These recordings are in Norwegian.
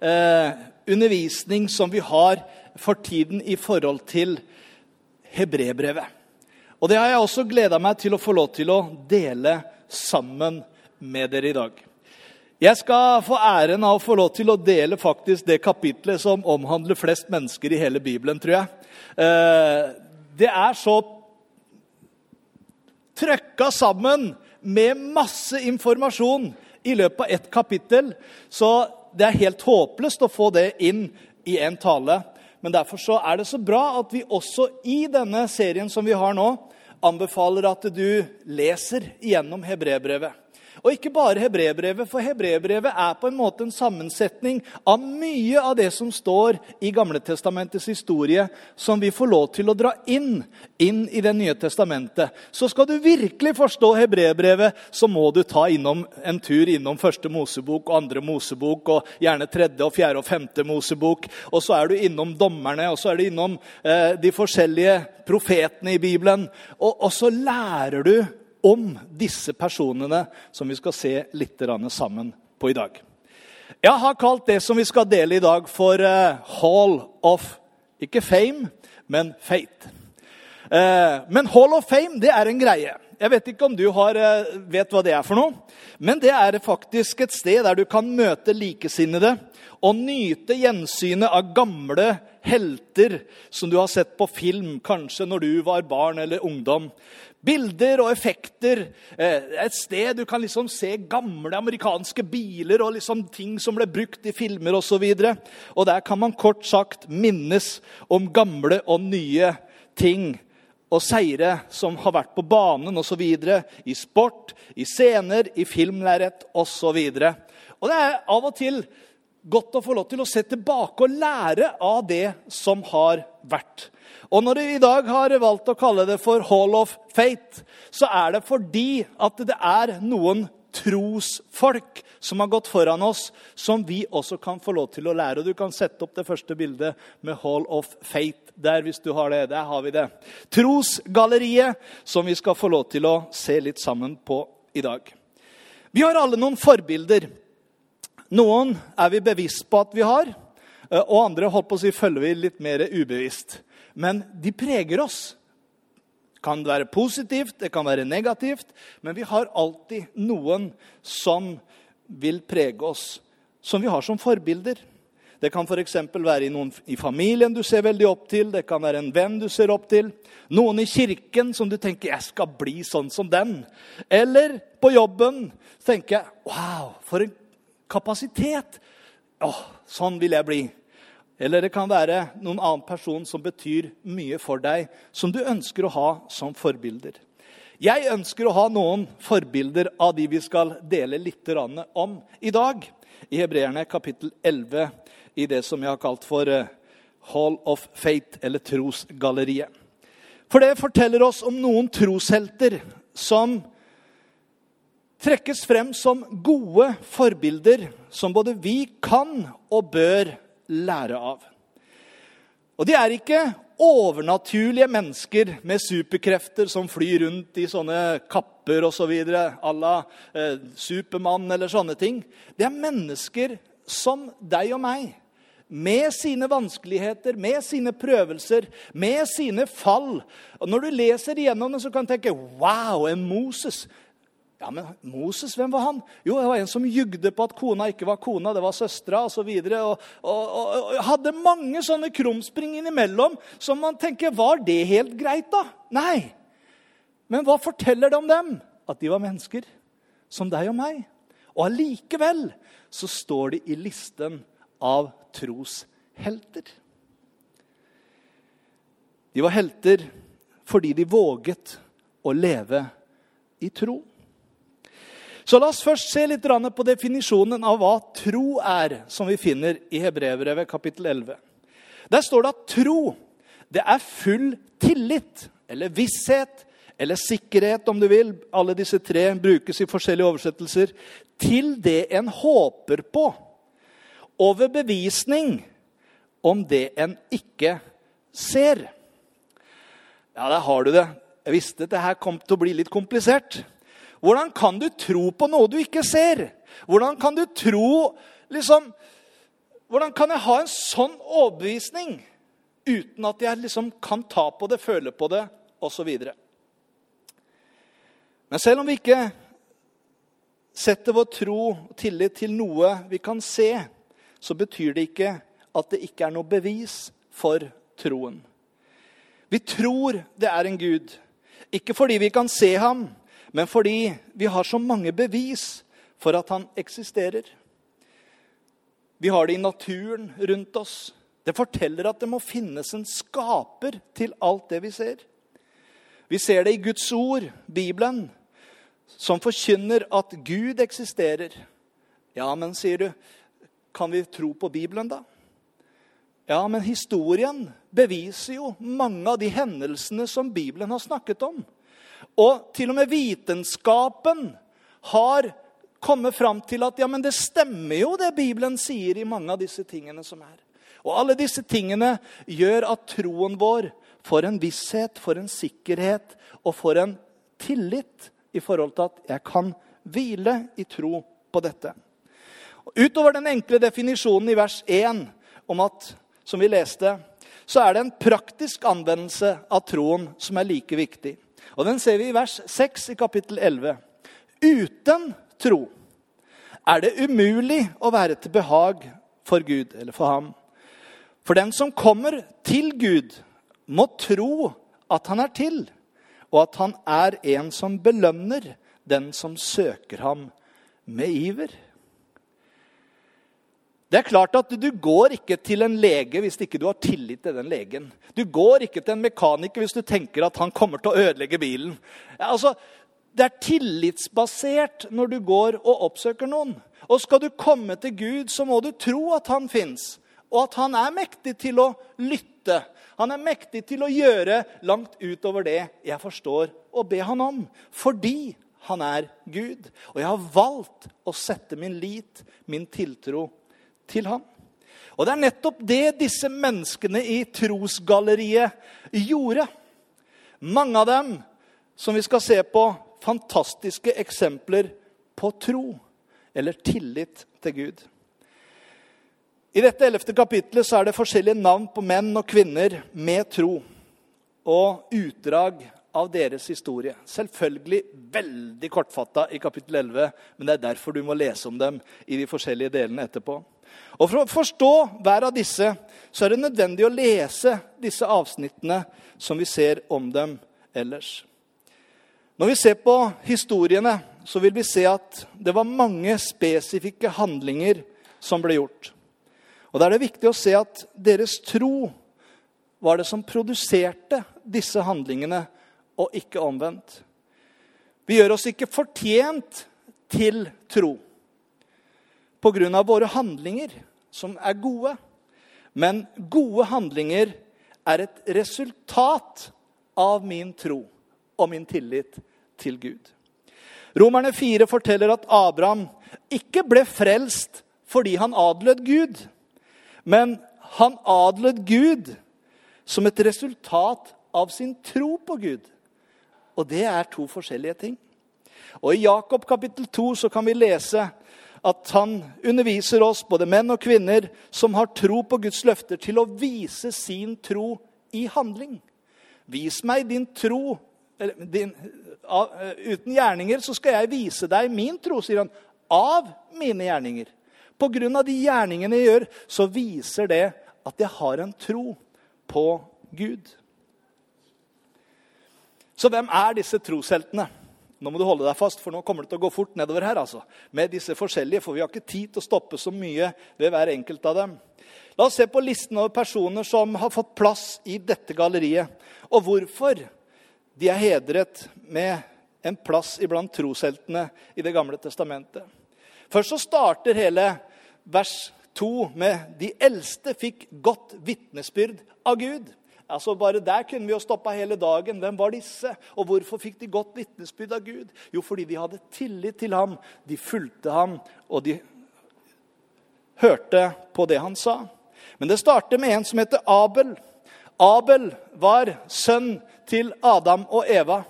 eh, undervisning som vi har for tiden i forhold til hebrebrevet. Og det har jeg også gleda meg til å få lov til å dele sammen med dere i dag. Jeg skal få æren av å få lov til å dele faktisk det kapitlet som omhandler flest mennesker i hele Bibelen, tror jeg. Eh, det er så trøkka sammen med masse informasjon i løpet av ett kapittel, så det er helt håpløst å få det inn i en tale. Men derfor så er det så bra at vi også i denne serien som vi har nå, anbefaler at du leser gjennom hebreerbrevet. Og ikke bare hebreerbrevet, for hebreerbrevet er på en måte en sammensetning av mye av det som står i Gamletestamentets historie, som vi får lov til å dra inn, inn i Det nye testamentet. Så skal du virkelig forstå hebreerbrevet, så må du ta innom en tur innom første Mosebok og andre Mosebok, og gjerne tredje, og fjerde og femte Mosebok. Og så er du innom dommerne, og så er du innom eh, de forskjellige profetene i Bibelen. Og, og så lærer du om disse personene som vi skal se litt sammen på i dag. Jeg har kalt det som vi skal dele i dag, for uh, Hall of Ikke fame, men fate. Uh, men Hall of Fame det er en greie. Jeg vet ikke om du har, uh, vet hva det er for noe. Men det er faktisk et sted der du kan møte likesinnede og nyte gjensynet av gamle helter som du har sett på film, kanskje når du var barn eller ungdom. Bilder og effekter. Eh, et sted du kan liksom se gamle amerikanske biler og liksom ting som ble brukt i filmer osv. Og, så og der kan man kort sagt minnes om gamle og nye ting og seire som har vært på banen osv. I sport, i scener, i filmlerret osv. Og, og det er av og til godt å få lov til å se tilbake og lære av det som har vært. Og når vi i dag har valgt å kalle det for Hall of Fate, så er det fordi at det er noen trosfolk som har gått foran oss, som vi også kan få lov til å lære. Og Du kan sette opp det første bildet med Hall of Fate der, hvis du har det. Der har vi det. Trosgalleriet, som vi skal få lov til å se litt sammen på i dag. Vi har alle noen forbilder. Noen er vi bevisst på at vi har, og andre holdt på å si, følger vi litt mer ubevisst men de preger oss. Det kan være positivt, det kan være negativt, men vi har alltid noen som vil prege oss, som vi har som forbilder. Det kan f.eks. være noen i familien du ser veldig opp til, det kan være en venn du ser opp til, noen i kirken som du tenker 'jeg skal bli sånn som den'. Eller på jobben tenker jeg 'wow, for en kapasitet'. Åh, sånn vil jeg bli. Eller det kan være noen annen person som betyr mye for deg, som du ønsker å ha som forbilder. Jeg ønsker å ha noen forbilder av de vi skal dele litt om i dag. I Hebreerne kapittel 11, i det som jeg har kalt for eh, Hall of Fate, eller Trosgalleriet. For det forteller oss om noen troshelter som trekkes frem som gode forbilder, som både vi kan og bør lære av. Og de er ikke overnaturlige mennesker med superkrefter som flyr rundt i sånne kapper osså à la eh, Supermann eller sånne ting. Det er mennesker som deg og meg. Med sine vanskeligheter, med sine prøvelser, med sine fall. Og Når du leser igjennom det, så kan du tenke Wow, en Moses. Ja, men Moses, hvem var han? Jo, det var en som jugde på at kona ikke var kona, det var søstera osv. Og, og, og, og hadde mange sånne krumspring innimellom som man tenker Var det helt greit, da? Nei. Men hva forteller det om dem? At de var mennesker som deg og meg. Og allikevel så står de i listen av troshelter. De var helter fordi de våget å leve i tro. Så la oss først se litt på definisjonen av hva tro er, som vi finner i Hebrevet kapittel 11. Der står det at tro det er full tillit, eller visshet, eller sikkerhet, om du vil. Alle disse tre brukes i forskjellige oversettelser. Til det en håper på. Over bevisning om det en ikke ser. Ja, der har du det. Jeg visste at det her kom til å bli litt komplisert. Hvordan kan du tro på noe du ikke ser? Hvordan kan du tro liksom, Hvordan kan jeg ha en sånn overbevisning uten at jeg liksom kan ta på det, føle på det osv.? Men selv om vi ikke setter vår tro og tillit til noe vi kan se, så betyr det ikke at det ikke er noe bevis for troen. Vi tror det er en Gud, ikke fordi vi kan se ham, men fordi vi har så mange bevis for at han eksisterer. Vi har det i naturen rundt oss. Det forteller at det må finnes en skaper til alt det vi ser. Vi ser det i Guds ord, Bibelen, som forkynner at Gud eksisterer. Ja, men sier du, kan vi tro på Bibelen, da? Ja, men historien beviser jo mange av de hendelsene som Bibelen har snakket om. Og til og med vitenskapen har kommet fram til at ja, men det stemmer jo det Bibelen sier i mange av disse tingene som er. Og alle disse tingene gjør at troen vår får en visshet, får en sikkerhet og får en tillit i forhold til at jeg kan hvile i tro på dette. Utover den enkle definisjonen i vers 1 om at som vi leste, så er det en praktisk anvendelse av troen som er like viktig. Og Den ser vi i vers 6 i kapittel 11. Uten tro er det umulig å være til behag for Gud eller for ham. For den som kommer til Gud, må tro at han er til, og at han er en som belønner den som søker ham med iver. Det er klart at Du går ikke til en lege hvis ikke du har tillit til den legen. Du går ikke til en mekaniker hvis du tenker at han kommer til å ødelegge bilen. Altså, det er tillitsbasert når du går og oppsøker noen. Og skal du komme til Gud, så må du tro at han fins, og at han er mektig til å lytte. Han er mektig til å gjøre langt utover det jeg forstår å be han om. Fordi han er Gud. Og jeg har valgt å sette min lit, min tiltro, til ham. Og det er nettopp det disse menneskene i trosgalleriet gjorde. Mange av dem, som vi skal se på, fantastiske eksempler på tro eller tillit til Gud. I dette ellevte kapitlet er det forskjellige navn på menn og kvinner med tro. Og utdrag av deres historie. Selvfølgelig veldig kortfatta i kapittel 11, men det er derfor du må lese om dem i de forskjellige delene etterpå. Og For å forstå hver av disse så er det nødvendig å lese disse avsnittene som vi ser om dem ellers. Når vi ser på historiene, så vil vi se at det var mange spesifikke handlinger som ble gjort. Og Da er det viktig å se at deres tro var det som produserte disse handlingene, og ikke omvendt. Vi gjør oss ikke fortjent til tro pga. våre handlinger, som er gode. Men gode handlinger er et resultat av min tro og min tillit til Gud. Romerne 4 forteller at Abraham ikke ble frelst fordi han adlød Gud, men han adlød Gud som et resultat av sin tro på Gud. Og det er to forskjellige ting. Og I Jakob kapittel 2 så kan vi lese at han underviser oss, både menn og kvinner, som har tro på Guds løfter, til å vise sin tro i handling. Vis meg din tro. Din, av, uten gjerninger så skal jeg vise deg min tro, sier han. Av mine gjerninger. På grunn av de gjerningene jeg gjør, så viser det at jeg har en tro på Gud. Så hvem er disse trosheltene? Nå må du holde deg fast, for nå kommer det til å gå fort nedover her. altså. Med disse forskjellige, for vi har ikke tid til å stoppe så mye ved hver enkelt av dem. La oss se på listen over personer som har fått plass i dette galleriet, og hvorfor de er hedret med en plass iblant trosheltene i Det gamle testamentet. Først så starter hele vers 2 med 'de eldste fikk godt vitnesbyrd av Gud'. Altså Bare der kunne vi jo stoppa hele dagen. Hvem var disse? Og hvorfor fikk de godt vitnesbyrd av Gud? Jo, fordi de hadde tillit til ham. De fulgte ham, og de hørte på det han sa. Men det starter med en som heter Abel. Abel var sønn til Adam og Eva.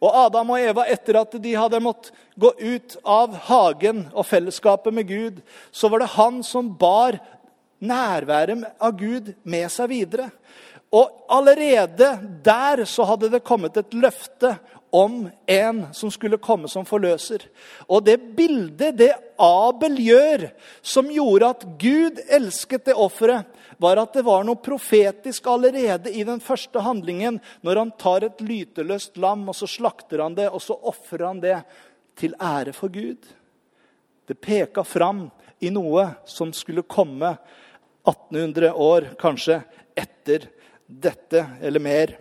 Og Adam og Eva, etter at de hadde måttet gå ut av hagen og fellesskapet med Gud, så var det han som bar nærværet av Gud med seg videre. Og allerede der så hadde det kommet et løfte om en som skulle komme som forløser. Og det bildet det Abel gjør, som gjorde at Gud elsket det offeret, var at det var noe profetisk allerede i den første handlingen, når han tar et lyteløst lam, og så slakter han det, og så ofrer han det til ære for Gud. Det peka fram i noe som skulle komme 1800 år kanskje etter dette eller mer.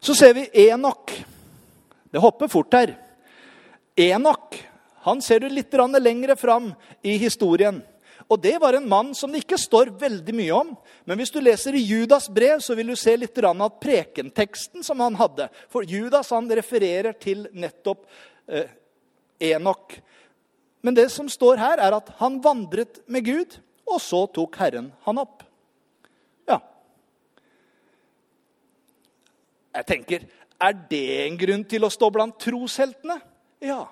Så ser vi Enok. Det hopper fort her. Enok han ser du litt lenger fram i historien. Og Det var en mann som det ikke står veldig mye om. Men hvis du leser i Judas brev, så vil du se litt av prekenteksten som han hadde. For Judas han refererer til nettopp eh, Enok. Men det som står her, er at han vandret med Gud, og så tok Herren han opp. Jeg tenker, Er det en grunn til å stå blant trosheltene? Ja.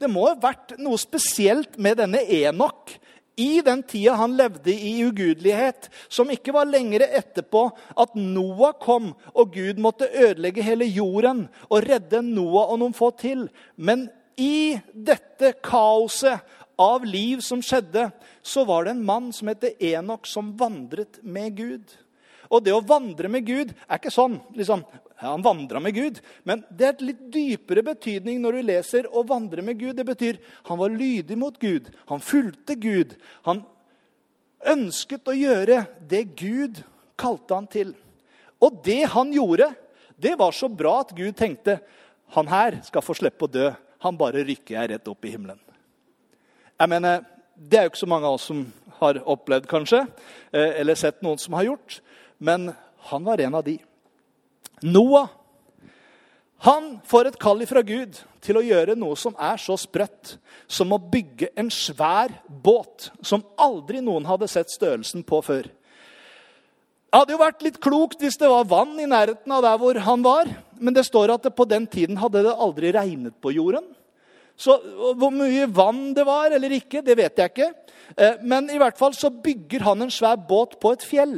Det må ha vært noe spesielt med denne Enok i den tida han levde i ugudelighet, som ikke var lengre etterpå at Noah kom og Gud måtte ødelegge hele jorden og redde Noah og noen få til. Men i dette kaoset av liv som skjedde, så var det en mann som het Enok, som vandret med Gud. Og det å vandre med Gud er ikke sånn liksom, ja, Han vandra med Gud. Men det er et litt dypere betydning når du leser 'å vandre med Gud'. Det betyr han var lydig mot Gud. Han fulgte Gud. Han ønsket å gjøre det Gud kalte han til. Og det han gjorde, det var så bra at Gud tenkte han her skal få slippe å dø. Han bare rykker jeg rett opp i himmelen. Jeg mener, Det er jo ikke så mange av oss som har opplevd, kanskje, eh, eller sett noen som har gjort men han var en av de. Noah han får et kall fra Gud til å gjøre noe som er så sprøtt som å bygge en svær båt som aldri noen hadde sett størrelsen på før. Det hadde jo vært litt klokt hvis det var vann i nærheten av der hvor han var. Men det står at det på den tiden hadde det aldri regnet på jorden. Så Hvor mye vann det var eller ikke, det vet jeg ikke. Eh, men i hvert fall så bygger han en svær båt på et fjell.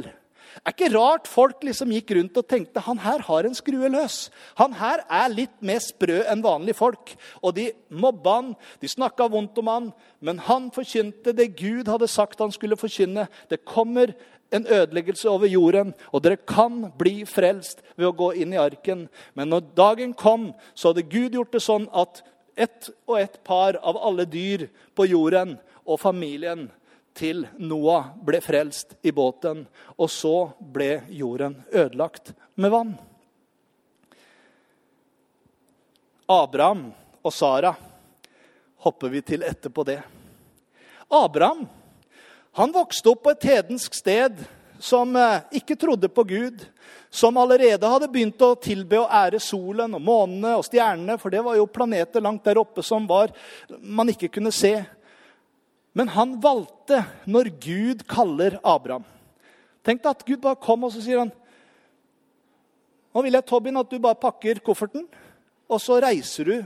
Er ikke rart folk liksom gikk rundt og tenkte han her har en skrue løs. Han her er litt mer sprø enn vanlige folk. Og de mobba han, de snakka vondt om han, men han forkynte det Gud hadde sagt han skulle forkynne. Det kommer en ødeleggelse over jorden, og dere kan bli frelst ved å gå inn i arken. Men når dagen kom, så hadde Gud gjort det sånn at ett og ett par av alle dyr på jorden og familien til Noah ble frelst i båten. Og så ble jorden ødelagt med vann. Abraham og Sara hopper vi til etterpå det. Abraham han vokste opp på et hedensk sted som eh, ikke trodde på Gud. Som allerede hadde begynt å tilbe og ære solen og månene og stjernene. For det var jo planeter langt der oppe som var, man ikke kunne se. Men han valgte når Gud kaller Abraham. Tenk deg at Gud bare kom og så sier han, nå vil jeg Tobin, at du bare pakker kofferten, og så reiser du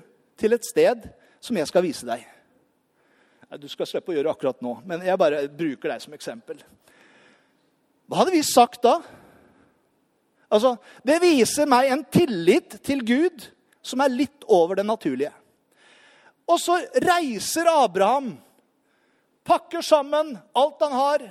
til et sted som jeg skal vise deg. Du skal slippe å gjøre akkurat nå, men jeg bare bruker deg som eksempel. Hva hadde vi sagt da? Altså, Det viser meg en tillit til Gud som er litt over det naturlige. Og så reiser Abraham pakker sammen alt han har.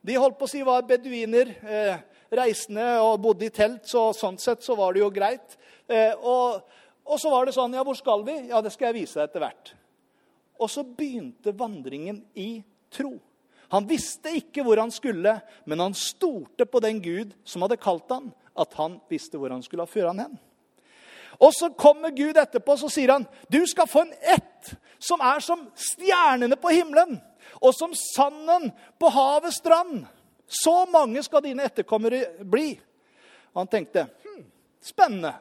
De holdt på å si var beduiner, eh, reisende og bodde i telt, så sånn sett så var det jo greit. Eh, og, og, så var det sånn Ja, hvor skal vi? Ja, det skal jeg vise deg etter hvert. Og så begynte vandringen i tro. Han visste ikke hvor han skulle, men han stolte på den Gud som hadde kalt han, at han visste hvor han skulle føre han hen. Og så kommer Gud etterpå så sier han, 'Du skal få en ett som er som stjernene på himmelen' 'og som sanden på havets strand.' Så mange skal dine etterkommere bli. Og han tenkte, hm, 'Spennende.'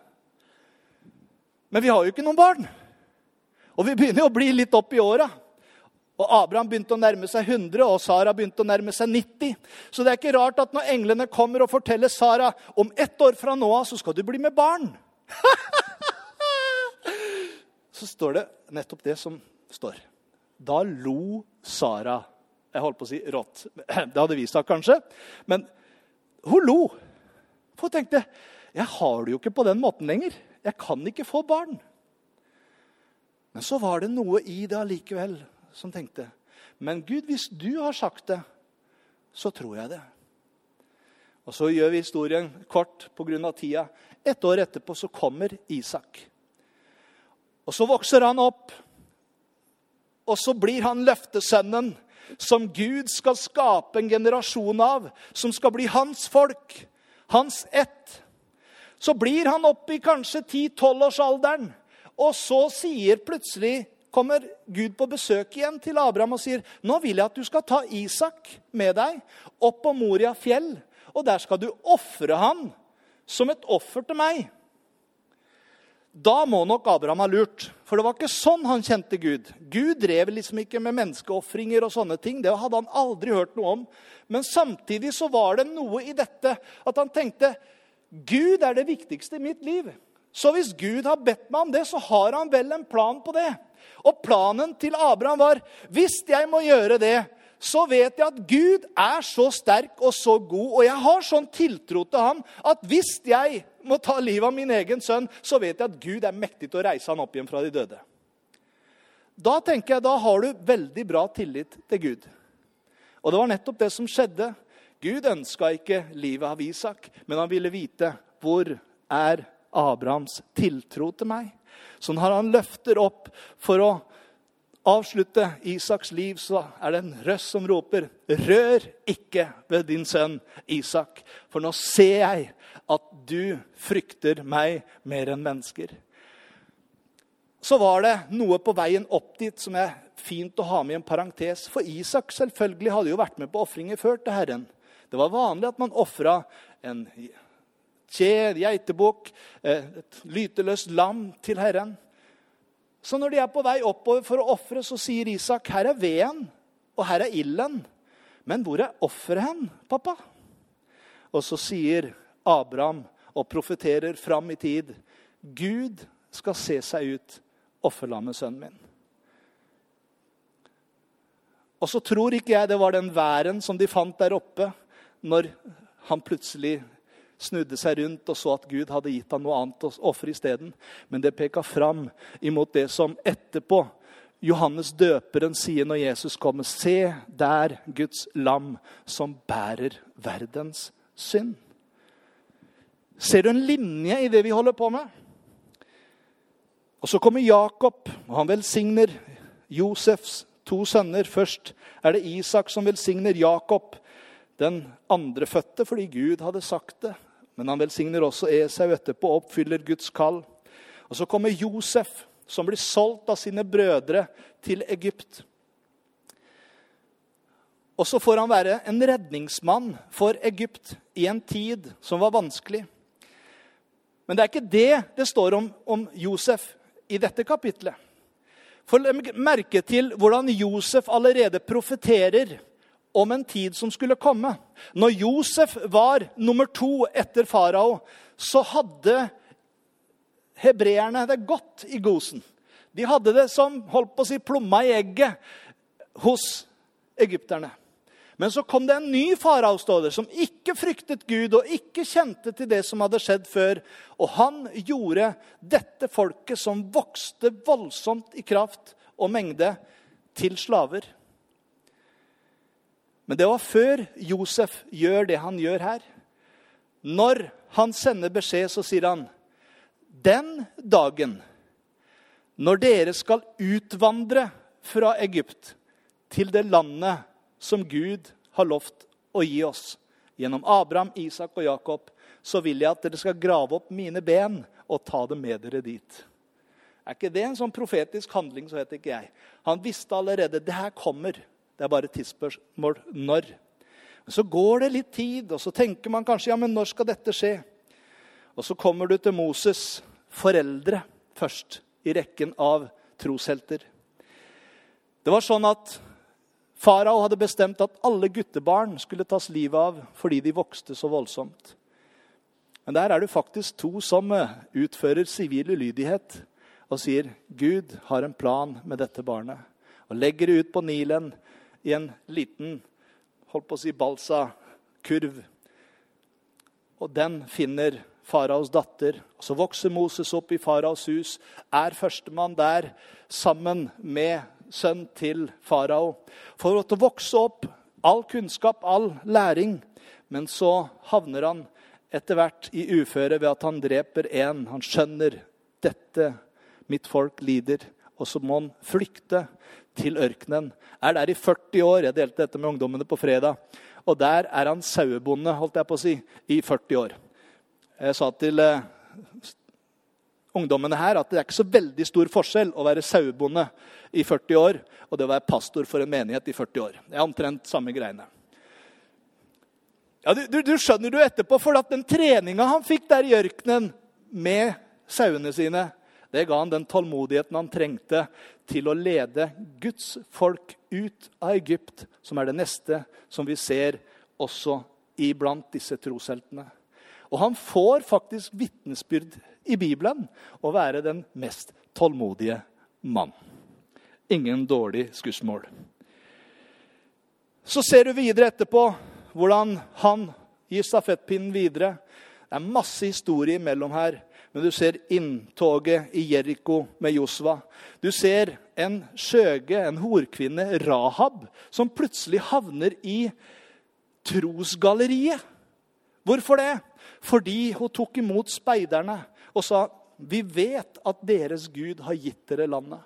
Men vi har jo ikke noen barn. Og vi begynner jo å bli litt opp i åra. Og Abraham begynte å nærme seg 100, og Sara begynte å nærme seg 90. Så det er ikke rart at når englene kommer og forteller Sara om ett år fra nå av så skal du bli med barn. så står det nettopp det som står. Da lo Sara. Jeg holdt på å si rått. Det hadde vi sagt kanskje. Men hun lo. For hun tenkte jeg har det jo ikke på den måten lenger. Jeg kan ikke få barn. Men så var det noe i det allikevel som tenkte Men Gud, hvis du har sagt det, så tror jeg det. Og Så gjør vi historien kort pga. tida. Et år etterpå så kommer Isak. Og Så vokser han opp, og så blir han løftesønnen som Gud skal skape en generasjon av, som skal bli hans folk, hans ett. Så blir han oppe i kanskje 10-12-årsalderen, og så sier plutselig kommer Gud på besøk igjen til Abraham og sier nå vil jeg at du skal ta Isak med deg opp på Moria fjell. Og der skal du ofre han som et offer til meg. Da må nok Abraham ha lurt, for det var ikke sånn han kjente Gud. Gud drev liksom ikke med menneskeofringer og sånne ting. Det hadde han aldri hørt noe om. Men samtidig så var det noe i dette at han tenkte Gud er det viktigste i mitt liv. Så hvis Gud har bedt meg om det, så har han vel en plan på det. Og planen til Abraham var hvis jeg må gjøre det, så vet jeg at Gud er så sterk og så god, og jeg har sånn tiltro til ham at hvis jeg må ta livet av min egen sønn, så vet jeg at Gud er mektig til å reise han opp igjen fra de døde. Da tenker jeg, da har du veldig bra tillit til Gud. Og det var nettopp det som skjedde. Gud ønska ikke livet av Isak, men han ville vite hvor er Abrahams tiltro til meg. Så når han løfter opp for å avslutte Isaks liv, så er det en røst som roper, 'Rør ikke ved din sønn Isak, for nå ser jeg at du frykter meg mer enn mennesker.' Så var det noe på veien opp dit som er fint å ha med i en parentes. For Isak selvfølgelig hadde jo vært med på ofringer før til Herren. Det var vanlig at man ofra en kje, geitebukk, et lyteløst lam til Herren. Så når de er på vei oppover for å ofre, så sier Isak, 'Her er veden, og her er ilden.' 'Men hvor er offeret hen, pappa?' Og så sier Abraham og profeterer fram i tid, 'Gud skal se seg ut, offerlammet, sønnen min.' Og så tror ikke jeg det var den væren som de fant der oppe, når han plutselig snudde seg rundt og så at Gud hadde gitt ham noe annet å ofre isteden. Men det peka fram imot det som etterpå Johannes døperen sier når Jesus kommer. Se der Guds lam som bærer verdens synd. Ser du en linje i det vi holder på med? Og Så kommer Jakob, og han velsigner Josefs to sønner. Først er det Isak som velsigner Jakob, den andrefødte, fordi Gud hadde sagt det. Men han velsigner også Esau etterpå og oppfyller Guds kall. Og Så kommer Josef, som blir solgt av sine brødre til Egypt. Og så får han være en redningsmann for Egypt i en tid som var vanskelig. Men det er ikke det det står om, om Josef i dette kapitlet. For merke til hvordan Josef allerede profeterer om en tid som skulle komme. Når Josef var nummer to etter farao, så hadde hebreerne det godt i Gosen. De hadde det som holdt på å si, plomma i egget hos egypterne. Men så kom det en ny farao som ikke fryktet Gud og ikke kjente til det som hadde skjedd før. Og han gjorde dette folket, som vokste voldsomt i kraft og mengde, til slaver. Men det var før Josef gjør det han gjør her. Når han sender beskjed, så sier han den dagen når dere skal utvandre fra Egypt til det landet som Gud har lovt å gi oss gjennom Abraham, Isak og Jakob, så vil jeg at dere skal grave opp mine ben og ta det med dere dit. Er ikke det en sånn profetisk handling, så vet ikke jeg. Han visste allerede det her kommer. Det er bare tidsspørsmål når. Men så går det litt tid, og så tenker man kanskje ja, men når skal dette skje? Og så kommer du til Moses' foreldre først i rekken av troshelter. Det var sånn at Farao hadde bestemt at alle guttebarn skulle tas livet av fordi de vokste så voldsomt. Men der er det faktisk to som eh, utfører sivil ulydighet og sier Gud har en plan med dette barnet. Og legger det ut på Nilen i en liten holdt på å si balsa-kurv. Og den finner faraos datter. Så vokser Moses opp i faraos hus, er førstemann der sammen med sønn til farao. For å vokse opp, all kunnskap, all læring. Men så havner han etter hvert i uføre ved at han dreper én. Han skjønner dette, mitt folk lider. Og så må han flykte til ørkenen. Er der i 40 år. Jeg delte dette med ungdommene på fredag. Og der er han sauebonde, holdt jeg på å si, i 40 år. Jeg sa til eh, ungdommene her at det er ikke så veldig stor forskjell å være sauebonde i 40 år og det å være pastor for en menighet i 40 år. Det er omtrent samme greiene. Ja, du, du, du skjønner du etterpå, for at den treninga han fikk der i ørkenen med sauene sine, det ga han den tålmodigheten han trengte til å lede Guds folk ut av Egypt, som er det neste som vi ser også iblant disse trosheltene. Og han får faktisk vitnesbyrd i Bibelen å være den mest tålmodige mann. Ingen dårlig skussmål. Så ser du videre etterpå hvordan han gir stafettpinnen videre. Det er masse historie imellom her. Men du ser inntoget i Jeriko med Josva. Du ser en skjøge, en horkvinne, Rahab, som plutselig havner i trosgalleriet. Hvorfor det? Fordi hun tok imot speiderne og sa vi vet at deres Gud har gitt dere landet.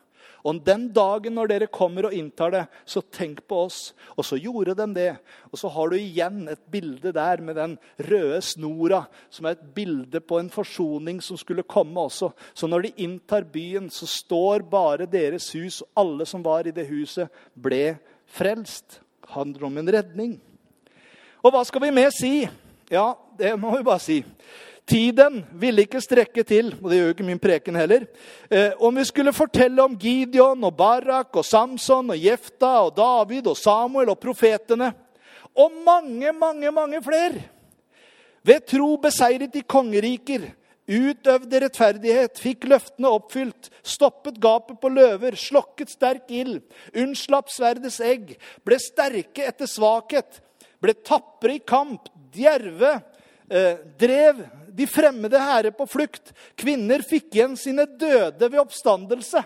Og den dagen når dere kommer og inntar det, så tenk på oss. Og så gjorde de det. Og så har du igjen et bilde der med den røde snora, som er et bilde på en forsoning som skulle komme også. Så når de inntar byen, så står bare deres hus, og alle som var i det huset, ble frelst. Det Handler om en redning. Og hva skal vi med si? Ja, det må vi bare si. Tiden ville ikke strekke til, og det gjør jo ikke min preken heller. Eh, om vi skulle fortelle om Gideon og Barak og Samson og Jefta og David og Samuel og profetene og mange, mange, mange flere. Ved tro beseiret de kongeriker, utøvde rettferdighet, fikk løftene oppfylt, stoppet gapet på løver, slokket sterk ild, unnslapp sverdets egg, ble sterke etter svakhet, ble tapre i kamp, djerve, eh, drev de fremmede hærer på flukt. Kvinner fikk igjen sine døde ved oppstandelse.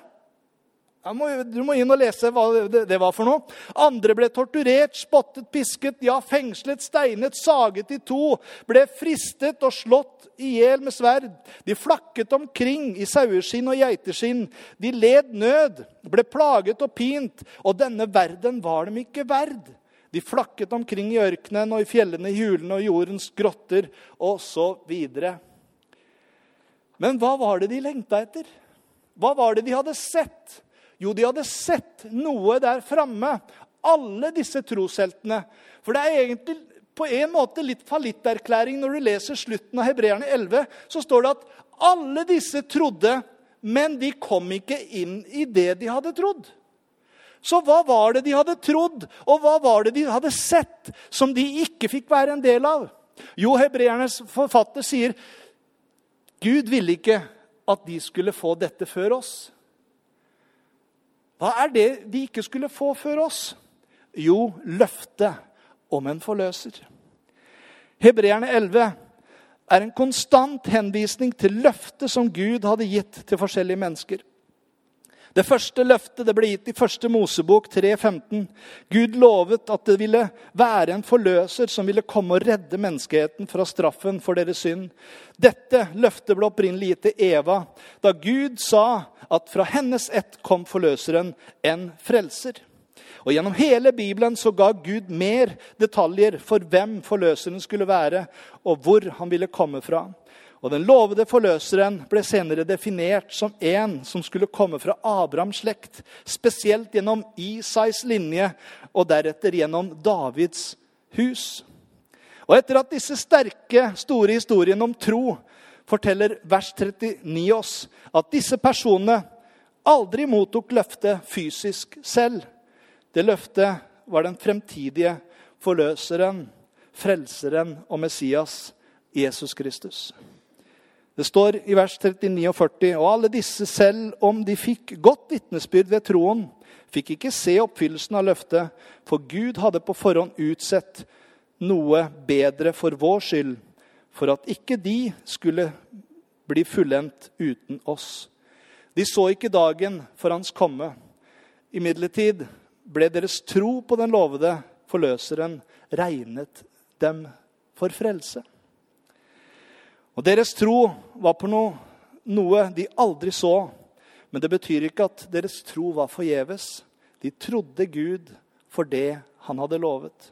Må, du må inn og lese hva det, det, var for noe. Andre ble torturert, spottet, pisket, ja, fengslet, steinet, saget i to. Ble fristet og slått i hjel med sverd. De flakket omkring i saueskinn og geiteskinn. De led nød, ble plaget og pint, og denne verden var dem ikke verd. De flakket omkring i ørkenen og i fjellene, i hulene og jordens grotter osv. Men hva var det de lengta etter? Hva var det de hadde sett? Jo, de hadde sett noe der framme. Alle disse trosheltene. For det er egentlig på en måte litt fallitterklæring når du leser slutten av Hebreerne 11. Så står det at alle disse trodde, men de kom ikke inn i det de hadde trodd. Så hva var det de hadde trodd, og hva var det de hadde sett, som de ikke fikk være en del av? Jo, hebreernes forfatter sier Gud ville ikke at de skulle få dette før oss. Hva er det de ikke skulle få før oss? Jo, løftet om en forløser. Hebreerne 11 er en konstant henvisning til løftet som Gud hadde gitt til forskjellige mennesker. Det første løftet det ble gitt i første Mosebok 3,15. Gud lovet at det ville være en forløser som ville komme og redde menneskeheten fra straffen for deres synd. Dette løftet ble opprinnelig gitt til Eva da Gud sa at fra hennes ett kom forløseren, en frelser. Og Gjennom hele Bibelen så ga Gud mer detaljer for hvem forløseren skulle være, og hvor han ville komme fra. Og den lovede forløseren ble senere definert som en som skulle komme fra Abrahams slekt, spesielt gjennom Isais linje og deretter gjennom Davids hus. Og etter at disse sterke, store historiene om tro forteller vers 39 oss at disse personene aldri mottok løftet fysisk selv. Det løftet var den fremtidige forløseren, frelseren og Messias, Jesus Kristus. Det står i vers 39 og 40.: Og alle disse, selv om de fikk godt vitnesbyrd ved troen, fikk ikke se oppfyllelsen av løftet, for Gud hadde på forhånd utsett noe bedre for vår skyld, for at ikke de skulle bli fullendt uten oss. De så ikke dagen for hans komme. Imidlertid ble deres tro på den lovede forløseren regnet dem for frelse. Og Deres tro var på noe, noe de aldri så, men det betyr ikke at deres tro var forgjeves. De trodde Gud for det han hadde lovet.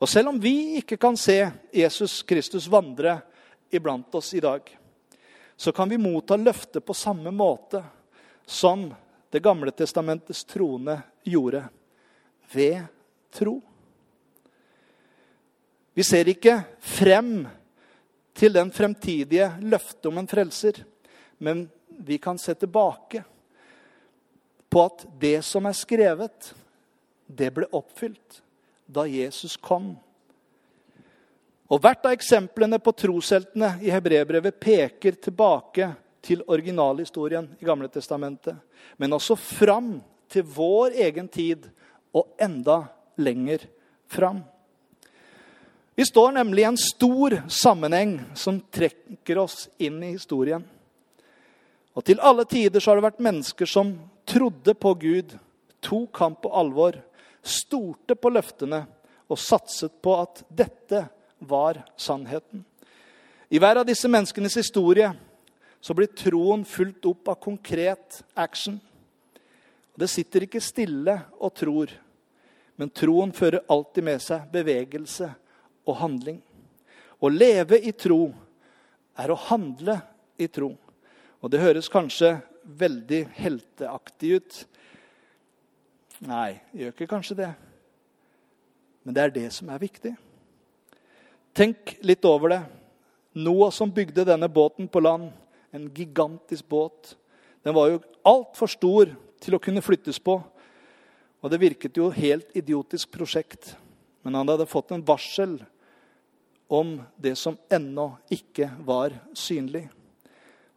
Og selv om vi ikke kan se Jesus Kristus vandre iblant oss i dag, så kan vi motta løftet på samme måte som Det gamle testamentets troende gjorde ved tro. Vi ser ikke frem til den fremtidige løftet om en frelser. Men vi kan se tilbake på at det som er skrevet, det ble oppfylt da Jesus kom. Og Hvert av eksemplene på trosheltene i hebreerbrevet peker tilbake til originalhistorien i Gamle Testamentet, men også fram til vår egen tid og enda lenger fram. Vi står nemlig i en stor sammenheng som trekker oss inn i historien. Og Til alle tider så har det vært mennesker som trodde på Gud, tok ham på alvor, stolte på løftene og satset på at dette var sannheten. I hver av disse menneskenes historie så blir troen fulgt opp av konkret action. Det sitter ikke stille og tror, men troen fører alltid med seg bevegelse og handling. Å leve i tro er å handle i tro. Og det høres kanskje veldig helteaktig ut. Nei, det gjør ikke kanskje det. Men det er det som er viktig. Tenk litt over det. Noah som bygde denne båten på land, en gigantisk båt. Den var jo altfor stor til å kunne flyttes på. Og det virket jo helt idiotisk prosjekt. Men han hadde fått en varsel om det som ennå ikke var synlig.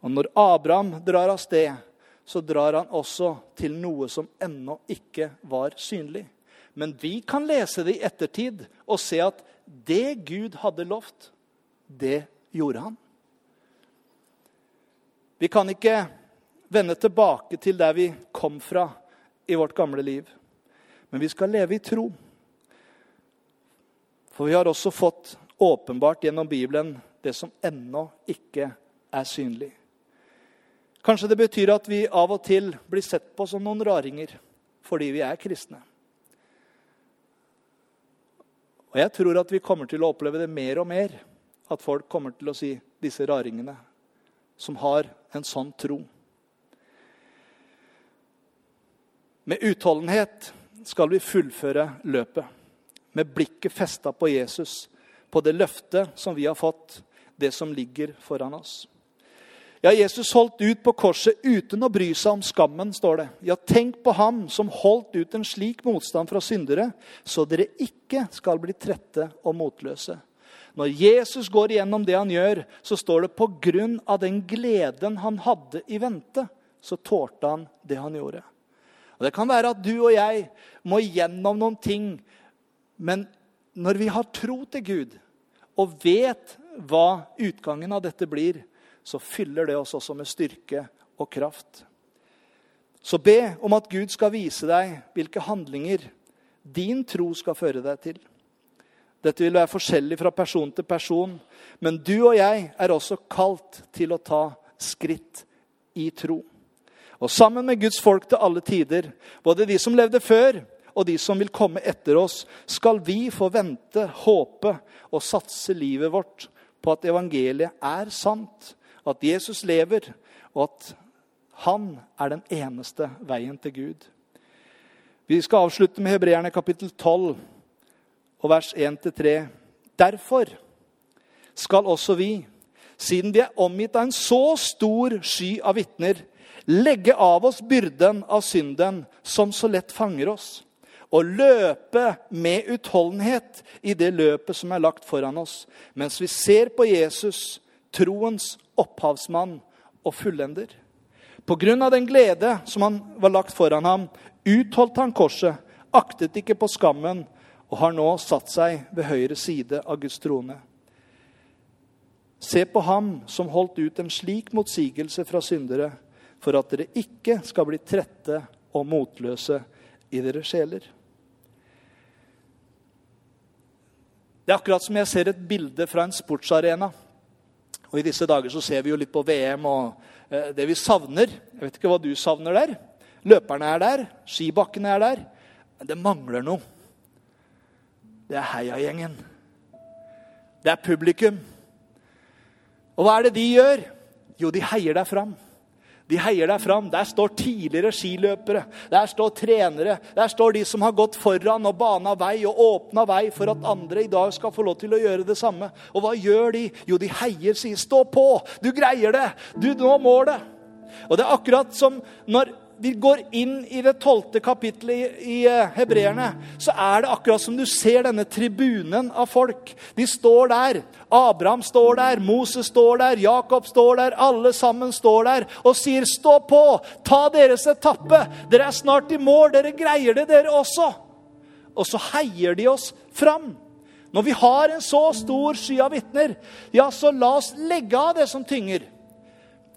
Og når Abraham drar av sted, så drar han også til noe som ennå ikke var synlig. Men vi kan lese det i ettertid og se at det Gud hadde lovt, det gjorde han. Vi kan ikke vende tilbake til der vi kom fra i vårt gamle liv. Men vi skal leve i tro. For vi har også fått åpenbart gjennom Bibelen det som ennå ikke er synlig. Kanskje det betyr at vi av og til blir sett på som noen raringer fordi vi er kristne. Og jeg tror at vi kommer til å oppleve det mer og mer. At folk kommer til å si disse raringene som har en sånn tro. Med utholdenhet skal vi fullføre løpet. Med blikket festa på Jesus på det løftet som vi har fått, det som ligger foran oss. Ja, Jesus holdt ut på korset uten å bry seg om skammen, står det. Ja, tenk på ham som holdt ut en slik motstand fra syndere, så dere ikke skal bli trette og motløse. Når Jesus går igjennom det han gjør, så står det på grunn av den gleden han hadde i vente, så tålte han det han gjorde. Og Det kan være at du og jeg må gjennom noen ting, men når vi har tro til Gud og vet hva utgangen av dette blir, så fyller det oss også med styrke og kraft. Så be om at Gud skal vise deg hvilke handlinger din tro skal føre deg til. Dette vil være forskjellig fra person til person, men du og jeg er også kalt til å ta skritt i tro. Og sammen med Guds folk til alle tider, både de som levde før, og de som vil komme etter oss, skal vi få vente, håpe og satse livet vårt på at evangeliet er sant, at Jesus lever, og at han er den eneste veien til Gud. Vi skal avslutte med Hebreerne kapittel 12 og vers 1-3. Derfor skal også vi, siden vi er omgitt av en så stor sky av vitner, legge av oss byrden av synden som så lett fanger oss, og løpe med utholdenhet i det løpet som er lagt foran oss, mens vi ser på Jesus, troens opphavsmann og fullender. På grunn av den glede som han var lagt foran ham, utholdt han korset, aktet ikke på skammen, og har nå satt seg ved høyre side av Guds trone. Se på ham som holdt ut en slik motsigelse fra syndere, for at dere ikke skal bli trette og motløse i deres sjeler. Det er akkurat som jeg ser et bilde fra en sportsarena. Og I disse dager så ser vi jo litt på VM og eh, det vi savner. Jeg vet ikke hva du savner der. Løperne er der, skibakkene er der. Men det mangler noe. Det er heiagjengen. Det er publikum. Og hva er det de gjør? Jo, de heier deg fram. De heier deg fram. Der står tidligere skiløpere, der står trenere. Der står de som har gått foran og bana vei og åpna vei for at andre i dag skal få lov til å gjøre det samme. Og hva gjør de? Jo, de heier, sier 'stå på', du greier det, du når målet. Og det er akkurat som når vi går inn i det tolvte kapittelet i, i eh, Hebreerne, så er det akkurat som du ser denne tribunen av folk. De står der. Abraham står der, Moses står der, Jakob står der. Alle sammen står der og sier, 'Stå på! Ta deres etappe! Dere er snart i mål! Dere greier det, dere også!' Og så heier de oss fram. Når vi har en så stor sky av vitner, ja, så la oss legge av det som tynger.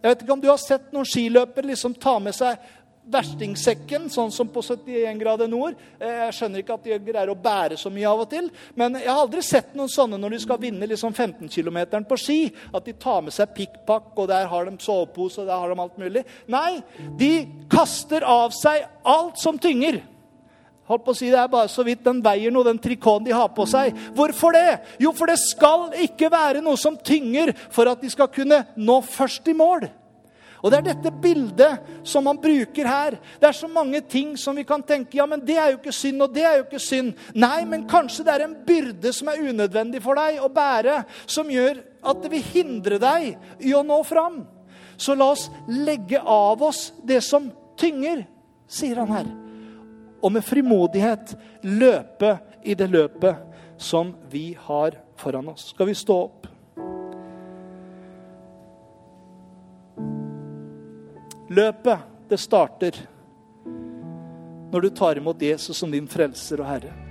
Jeg vet ikke om du har sett noen skiløpere liksom ta med seg verstingsekken, sånn som på 71 grader nord. Eh, jeg skjønner ikke at de greier å bære så mye av og til. Men jeg har aldri sett noen sånne når de skal vinne liksom 15 km på ski. At de tar med seg pikkpakk, og der har de sovepose og der har de alt mulig. Nei, de kaster av seg alt som tynger. Holdt på å si, Det er bare så vidt den veier noe, den trikoten de har på seg. Hvorfor det? Jo, for det skal ikke være noe som tynger for at de skal kunne nå først i mål. Og Det er dette bildet som han bruker her. Det er så mange ting som vi kan tenke ja, men det er jo ikke synd, og det er jo ikke synd. Nei, men kanskje det er en byrde som er unødvendig for deg å bære, som gjør at det vil hindre deg i å nå fram. Så la oss legge av oss det som tynger, sier han her. Og med frimodighet løpe i det løpet som vi har foran oss. Skal vi stå opp? Løpet, det starter når du tar imot Jesus som din frelser og herre.